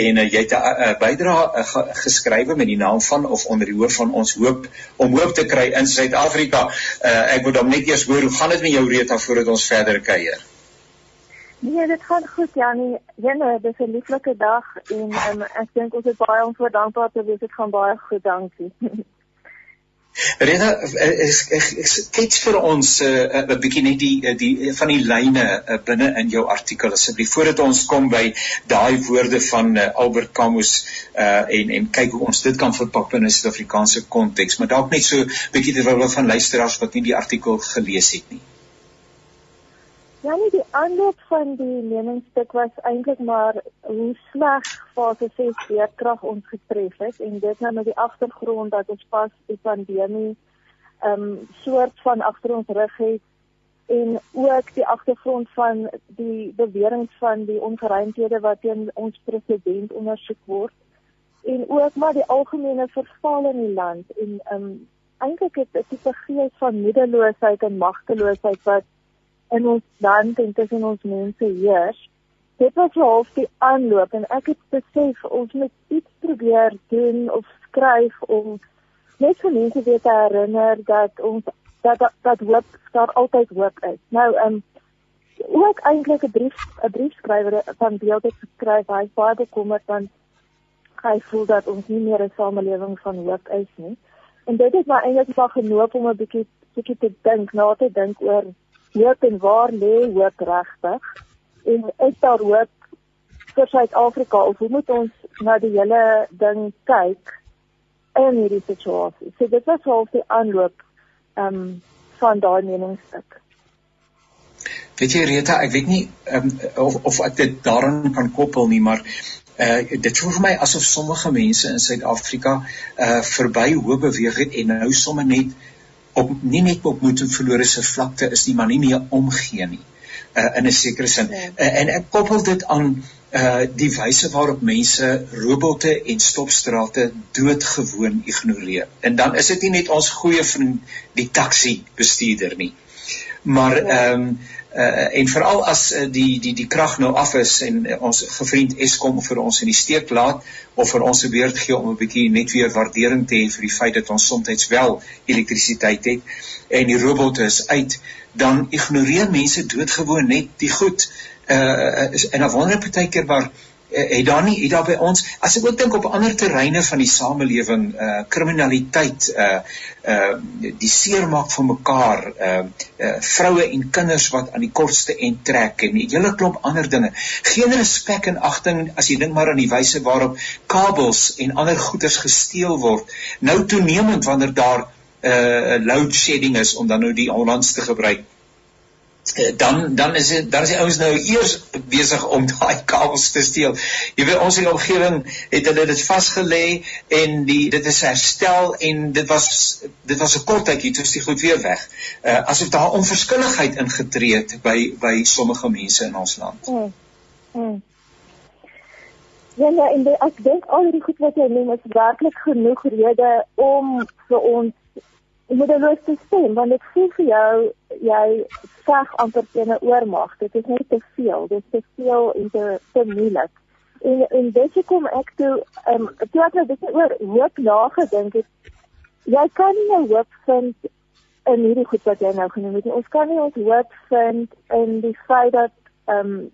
Speaker 1: en uh, jy het 'n uh, bydrae uh, geskrywe met die naam van of onder die hoof van ons hoop om hoop te kry in Suid-Afrika. Uh, ek moet dan net eers hoor hoe gaan dit met jou Rita voordat ons verder kuier?
Speaker 5: Nee, dit gaan goed, Janie. Jenne, dis 'n lieflike dag en um, ek dink ons is baie onvoordankbaar te wees. Dit gaan baie goed, dankie.
Speaker 1: Rena is skets vir ons 'n uh, 'n bietjie net die uh, die van die lyne uh, binne in jou artikel asseblief voordat ons kom by daai woorde van uh, Albert Camus uh, en en kyk hoe ons dit kan verpak in 'n Suid-Afrikaanse konteks maar dalk net so bietjie terwyl van luisteraars wat nie die artikel gelees het nie.
Speaker 5: Ja, nee, die aanloop van die meningsstuk was eintlik maar hoe sleg fase 6 weerkrag ons getref het. En dit nou met die agtergrond dat ons pas die pandemie ehm um, soort van agter ons rug het. En ook die agtergrond van die beweringe van die ongeruimthede wat teen ons president ondersoek word. En ook maar die algemene verval in die land. En ehm um, eintlik het 'n tipe gees van moedeloosheid en magteloosheid wat in ons land en tussen ons mense heers. Dit was half die aanloop en ek het besef ons moet iets probeer doen of skryf om net vir mense weer te herinner dat ons dat dat, dat hoop daar altyd hoop is. Nou ehm um, ook eintlik 'n brief 'n briefskrywer van beeld het geskryf hy baie bekommerd want hy voel dat ons nie meer 'n samelewing van hoop is nie. En dit het my eintlik wel genoop om 'n bietjie bietjie te dink, na te dink oor hoop en waar lê hoop regtig? En is daar hoop vir Suid-Afrika of hoe moet ons na die hele ding kyk in hierdie situasie? So dit was half die aanloop ehm um, van daai meningsstuk.
Speaker 1: Weet jy Rita, ek weet nie um, of of ek dit daaraan kan koppel nie, maar uh dit voel vir my asof sommige mense in Suid-Afrika uh verby hoop beweeg het en nou sommer net op nie net op moed en verlore se vlakte is nie, maar nie meer omgee nie. Uh in 'n sekere sin. Ja. Uh, en ek koppel dit aan uh die wyse waarop mense robotte en stopstrate doodgewoon ignoreer. En dan is dit nie net ons goeie vriend die taxi bestuurder nie. Maar ja. ehm ja. um, uh, en veral as uh, die die die krag nou af is en uh, ons gevriend Eskom vir ons in die steek laat of vir ons se beurt gee om 'n bietjie net weer waardering te hê vir die feit dat ons soms wel elektrisiteit het en die robotte is uit dan ignoreer mense doodgewoon net die goed. Uh, en dan wonder ek baie keer waar het daar nie het daar by ons as ek ook dink op ander terreine van die samelewing uh kriminaliteit uh uh die seermaak van mekaar uh, uh vroue en kinders wat aan die kortste end trek en 'n hele klomp ander dinge. Geen respek en agting as jy dink maar aan die wyse waarop kabels en ander goederes gesteel word. Nou toenemend wanneer daar uh load shedding is om dan nou die Hollandse te gebruik. Eh, dan dan is dit dan is die ouens nou eers besig om daai kabels te steel. Jy weet ons in die omgewing het hulle dit vasgelê en die dit is herstel en dit was dit was 'n kort tydjie toe is dit goed weer weg. Uh asof daar onverskilligheid ingetree het by by sommige mense in ons land. Mm. Mm.
Speaker 5: Ja, ja, en die, ek dink al die goed wat jy noem is werklik genoeg rede om vir ons moedeloos te stem want dit voel vir jou jy veg amper teen 'n oormag dit is net te veel. Dit is te veel en te te moeilik. En en dit kom ek toe ehm um, toe ek nou dit oor hoop nagedink het jy kan nie nou hoop vind in hierdie goed wat jy nou genoem het ons kan nie ons hoop vind in die feit dat ehm um,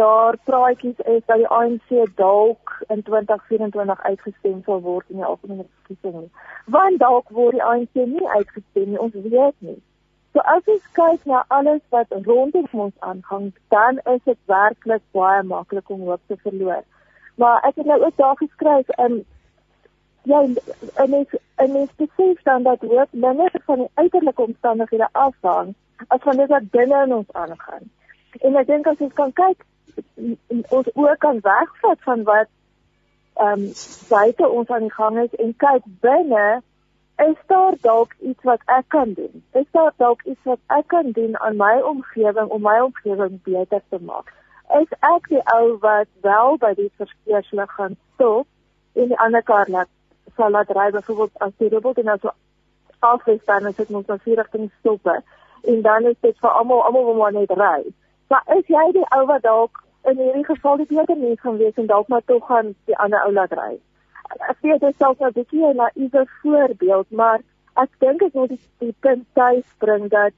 Speaker 5: daar praatjies is dat die ANC dalk in 2024 uitgestem sal word in die algemene verkiesing. Want dalk word die ANC nie uitgestem nie, ons weet nie. So as ons kyk na alles wat rondom ons aangaan, dan is dit werklik baie maklik om hoop te verloor. Maar ek het nou ook daar geskryf in ja, en ek en ek besef dan dat hoop minder van die uiterlike omstandighede afhang as van dit wat binne in ons aangaan. En ek dink as ons kan kyk ons oë kan wegvat van wat ehm um, buite ons aan die gang is en kyk binne is daar dalk iets wat ek kan doen? Is daar dalk iets wat ek kan doen aan my omgewing om my omgewing beter te maak? Is ek die ou wat wel by die verkeerslig gaan stop en die ander kar laat sal laat ry byvoorbeeld as die robot en nou so afwees dan as dit moet na vier rigting stop en dan is dit vir almal almal wil maar net ry. Maar is jy die ou wat dalk in hierdie geval die beter mens gaan wees en dalk maar tog gaan die ander ou laat ry? Ek sê dit self nou 'n bietjie 'n naïewe voorbeeld, maar ek dink ek moet die, die punt tuis bring dat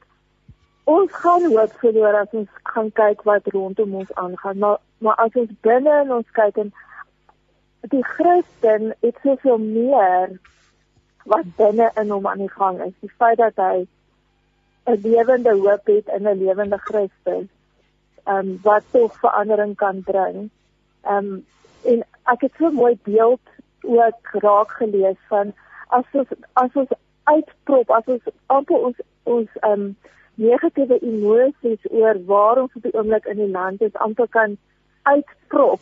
Speaker 5: ons gaan hoop verloor as ons gaan kyk wat rondom ons aangaan, maar maar as ons binne in ons kyk en die Christen het soveel meer wat binne in hom aan die gang is. Die feit dat hy 'n lewende hoop het in 'n lewende Christus, ehm um, wat tog verandering kan bring. Ehm um, en ek het so 'n mooi beeld ook raak gelees van as ons as ons uitprop, as ons amper ons ons ehm um, negatiewe emosies oor waar ons op die oomblik in die land is, amper kan uitprop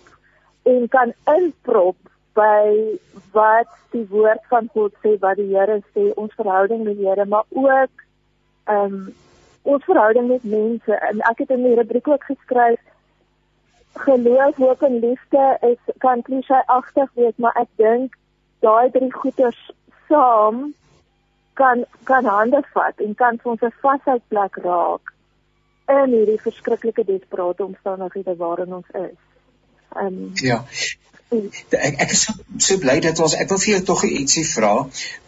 Speaker 5: en kan inprop by wat die woord van God sê wat die Here sê ons verhouding met die Here maar ook ehm um, ons verhouding met mense en ek het in die rubriek ook geskryf geloof, hoop en liefde is kan klisjé agtig wees maar ek dink daai drie goeders saam kan kan hande vat en kan vir ons 'n vasheid plek raak in hierdie verskriklike desperate omstandighede waarin ons is.
Speaker 1: Ehm um, ja. Ek ek is so, so bly dat ons ek wil vir jou tog ietsie vra.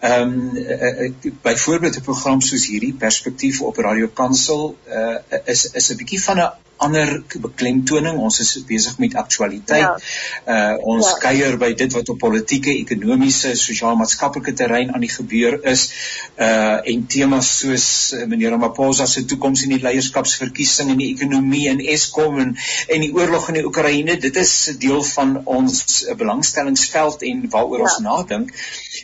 Speaker 1: Ehm um, byvoorbeeld 'n program soos hierdie Perspektief op Radio Kansel uh, is is 'n bietjie van 'n ander beklemtoning. Ons is besig met aktualiteit. Ja. Uh ons ja. kuier by dit wat op politieke, ekonomiese, sosiaal-maatskaplike terrein aan die gebeur is. Uh en temas soos uh, meneer Ramaphosa se toekoms in die leierskapsverkiesing en die ekonomie en Eskom en en die oorlog in die Oekraïne, dit is 'n deel van ons uh, belangstellingsveld en waaroor ja. ons nadink.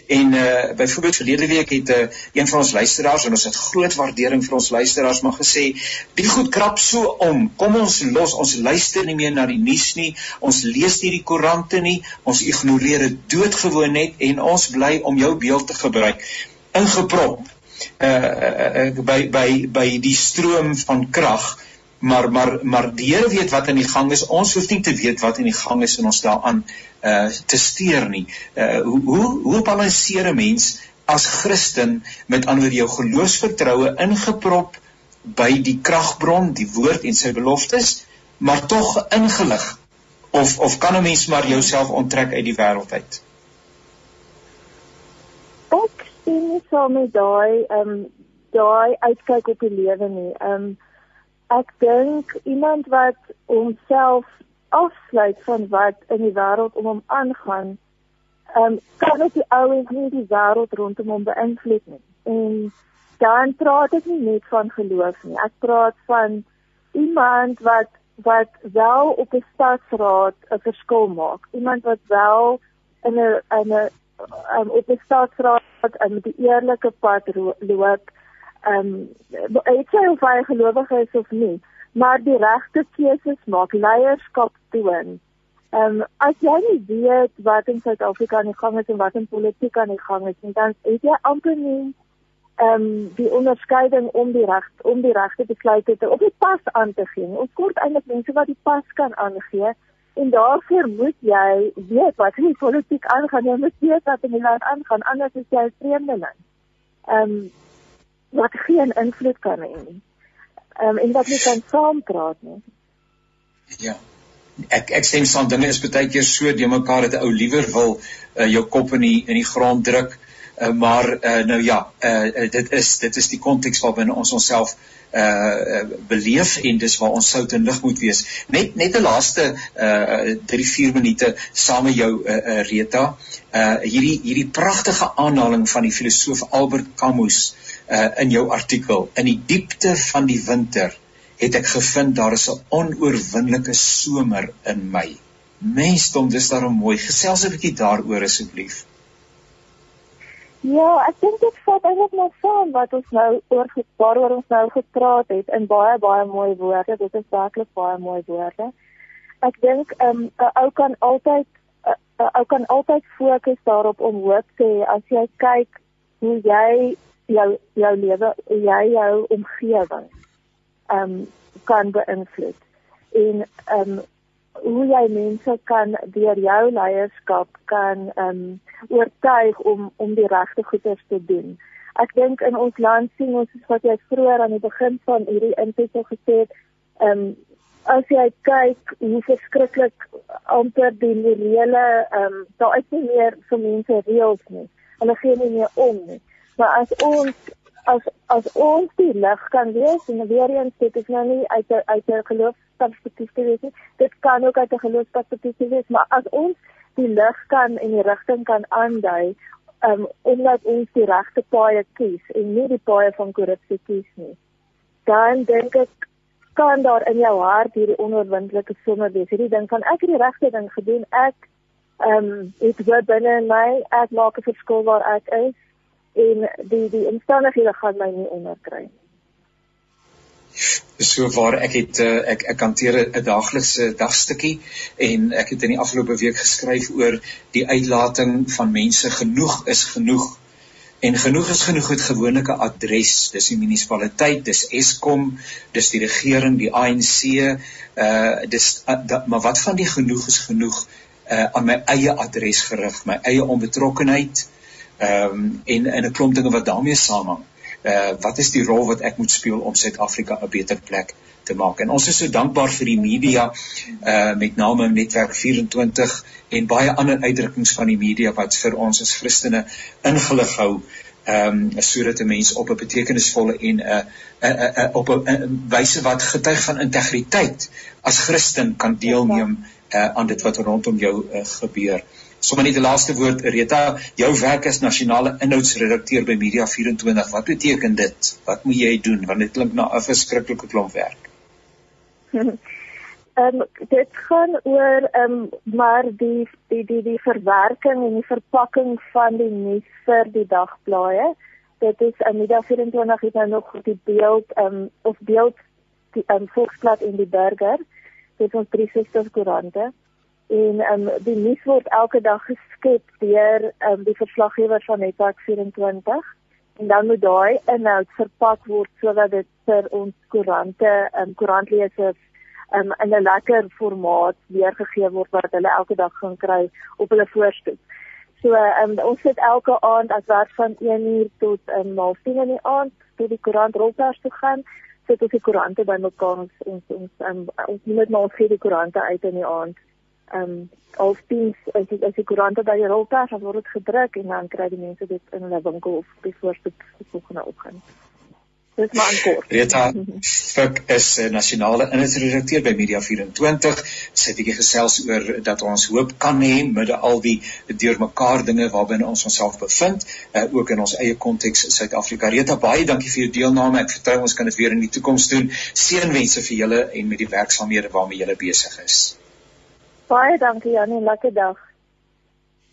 Speaker 1: En uh byvoorbeeld verlede week het 'n uh, een van ons luisteraars en ons het groot waardering vir ons luisteraars maar gesê, "Die goed krap so om. Kom ons los, ons luister nie meer na die nuus nie. Ons lees nie die koerante nie. Ons ignoreer dit doodgewoon net en ons bly om jou beeld te gebruik ingeprop uh, uh, uh by by by die stroom van krag." maar maar maar die Here weet wat aan die gang is. Ons hoef nie te weet wat aan die gang is en ons daaraan uh te steur nie. Uh hoe hoe hoe balanseer 'n mens as Christen met ander jou geloofsvertroue ingeprop by die kragbron, die woord en sy beloftes, maar tog ingelig? Of of kan 'n mens maar jouself onttrek uit die wêreld uit?
Speaker 5: Ek sien so met daai ehm um, daai uitkyk op die lewe nie. Ehm um, ek dink iemand wat homself afsluit van wat in die wêreld om hom aangaan, ehm um, kan dit die ouens nie die wêreld rondom hom beïnvloed nie. En dan praat ek nie net van geloof nie. Ek praat van iemand wat wat wel op 'n stadsraad 'n verskil maak. Iemand wat wel in 'n in 'n um, op 'n stadsraad met die eerlike pad loop ehm um, ek sê of hy gelowig is of nie, maar die regte keuses maak leierskap toon. Ehm um, as jy nie weet wat in Suid-Afrika aan die gang is en wat in politiek aan die gang is nie, dan het jy amper nie ehm um, die onderskeiding om die reg om die regte besluite te op die pas aan te gee. Ons kort eintlik mense wat die pas kan aangee en daarvoor moet jy weet wat in die politiek aangaan. Jy moet weet wat in die land aangaan anders is jy 'n vreemdeling. Ehm um, wat geen invloed kan hê nie. Ehm um, en wat nie kan saampraat nie.
Speaker 1: Ja. Ek ek stem saam dinge is baie keer so de mekaar dat 'n ou liewer wil uh, jou kop in die in die grond druk. Uh, maar uh, nou ja, uh, dit is dit is die konteks waarbinne ons onsself uh beleef en dis waar ons sout en lig moet wees. Net net 'n laaste uh 3 4 minute saam met jou uh, uh Rita. Uh hierdie hierdie pragtige aanhaling van die filosoof Albert Camus uh in jou artikel. In die diepte van die winter het ek gevind daar is 'n onoorwinnelike somer in my. Mensdom, dis daarom mooi. Gesels 'n bietjie daaroor asseblief.
Speaker 5: Ja, ek dink dit vat eintlik nou saam wat ons nou oor waaroor ons nou gepraat het in baie baie mooi woorde. Dit is werklik baie mooi woorde. Ek dink 'n um, ou kan altyd 'n ou kan altyd fokus daarop om hoop te hê as jy kyk hoe jy jou jou lewe, jy jou omgewing ehm um, kan beïnvloed. En ehm um, hoe jy mense kan deur jou leierskap kan ehm um, oortuig om om die regte goeders te doen. Ek dink in ons land sien ons soos wat jy vroeër aan die begin van hierdie intensiteit gesê het, ehm um, as jy kyk hoe verskriklik amper die morele ehm um, daar is nie meer vir mense reëls nie. Hulle gee nie meer om nie. Maar as ons as as ons die lig kan wees en weer eens dit is nou nie uit 'n uit 'n geloofsperspektief te wees nie. Dit kan ook uit 'n geloofsperspektief wees, maar as ons die lig kan en die rigting kan aandui, um omdat ons die regte paaie kies en nie die paaie van korrupsie kies nie. Dan dink ek kan daar in jou hart hierdie onoorwindelike somme wees. Hierdie ding van ek het die regte ding gedoen. Ek um het wat binne in my, ek maak 'n verskil waar ek is en die die omstandighede gaan my nie onderkry nie.
Speaker 1: So waar ek het eh, ek ek hanteer 'n daaglikse dagstukkie en ek het in die afgelope week geskryf oor die uitlating van mense genoeg is genoeg en genoeg is genoeg het gewoonlike adres dis die munisipaliteit dis Eskom dis die regering die ANC uh dis uh, da, maar wat van die genoeg is genoeg uh aan my eie adres gerig my eie onbetrokkenheid uh Ehm um, en en 'n klomp dinge wat daarmee saamhang. Uh wat is die rol wat ek moet speel om Suid-Afrika 'n beter plek te maak? En ons is so dankbaar vir die media uh met name Netwerk 24 en baie ander uitdrukkings van die media wat vir ons as Christene ingelig hou ehm um, sodat 'n mens op 'n betekenisvolle en 'n uh, uh, uh, uh, op 'n uh, wyse wat getuig van integriteit as Christen kan deelneem uh, aan dit wat rondom jou uh, gebeur. Sommige net die laaste woord Rita, jou werk as nasionale inhoudsredakteur by Media 24. Wat beteken dit? Wat moet jy doen? Want dit klink na 'n verskriklike klomp werk.
Speaker 5: Ehm um, dit gaan oor ehm um, maar die die die die verwerking en die verpakking van die nuus vir die dagblaaie. Dit is 'n Media 24 het nou nog die beeld ehm um, of beeld die ehm um, Volksblad en die Burger. Dit is ons 360 koerante en um, die nuus word elke dag geskep deur um, die verslaggewer van Netwerk 24 en dan moet daai inhoud verpak word sodat dit vir ons koerante um, koerantlesers um, in 'n lekker formaat weergegee word wat hulle elke dag gaan kry op hulle voorstoep. So um, ons sit elke aand as werk van 1 uur tot um, 10:30 in die aand tot die koerant rolpers toe gaan sit ons die koerante bymekaar ons ons ons um, ons moet maar ons gee die koerante uit in die aand ehm um, als diens as die, as die koerante by die roltas dan word dit gedruk en dan kry die mense dit in hulle winkel of by voorspoed die volgende oggend. Dis maar kort.
Speaker 1: Rita Fik is 'n nasionale inhoudsredakteur by Media 24. Sy het bietjie gesels oor dat ons hoop kan hê midde al die deurmekaar dinge waarbinne ons onsself bevind, uh, ook in ons eie konteks Suid-Afrika. Rita, baie dankie vir jou deelname. Ek vertrou ons kan dit weer in die toekoms doen. Seënwense vir julle en met die werksaamhede waarmee julle besig is.
Speaker 5: Baie dankie Janie, lekker dag.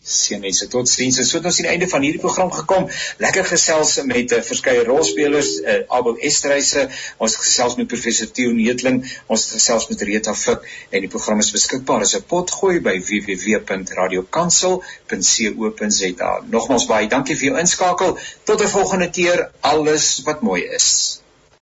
Speaker 1: Sien mense, tot sins. So het ons aan die einde van hierdie program gekom. Lekker gesels met uh, verskeie rolspelers, uh, Abel Esterhuise, ons gesels met professor Theo Neetling, ons gesels met Rita Fik en die program is beskikbaar as 'n potgooi by www.radiokansel.co.za. Nogmaals baie dankie vir jou inskakel. Tot 'n volgende keer. Alles wat mooi is.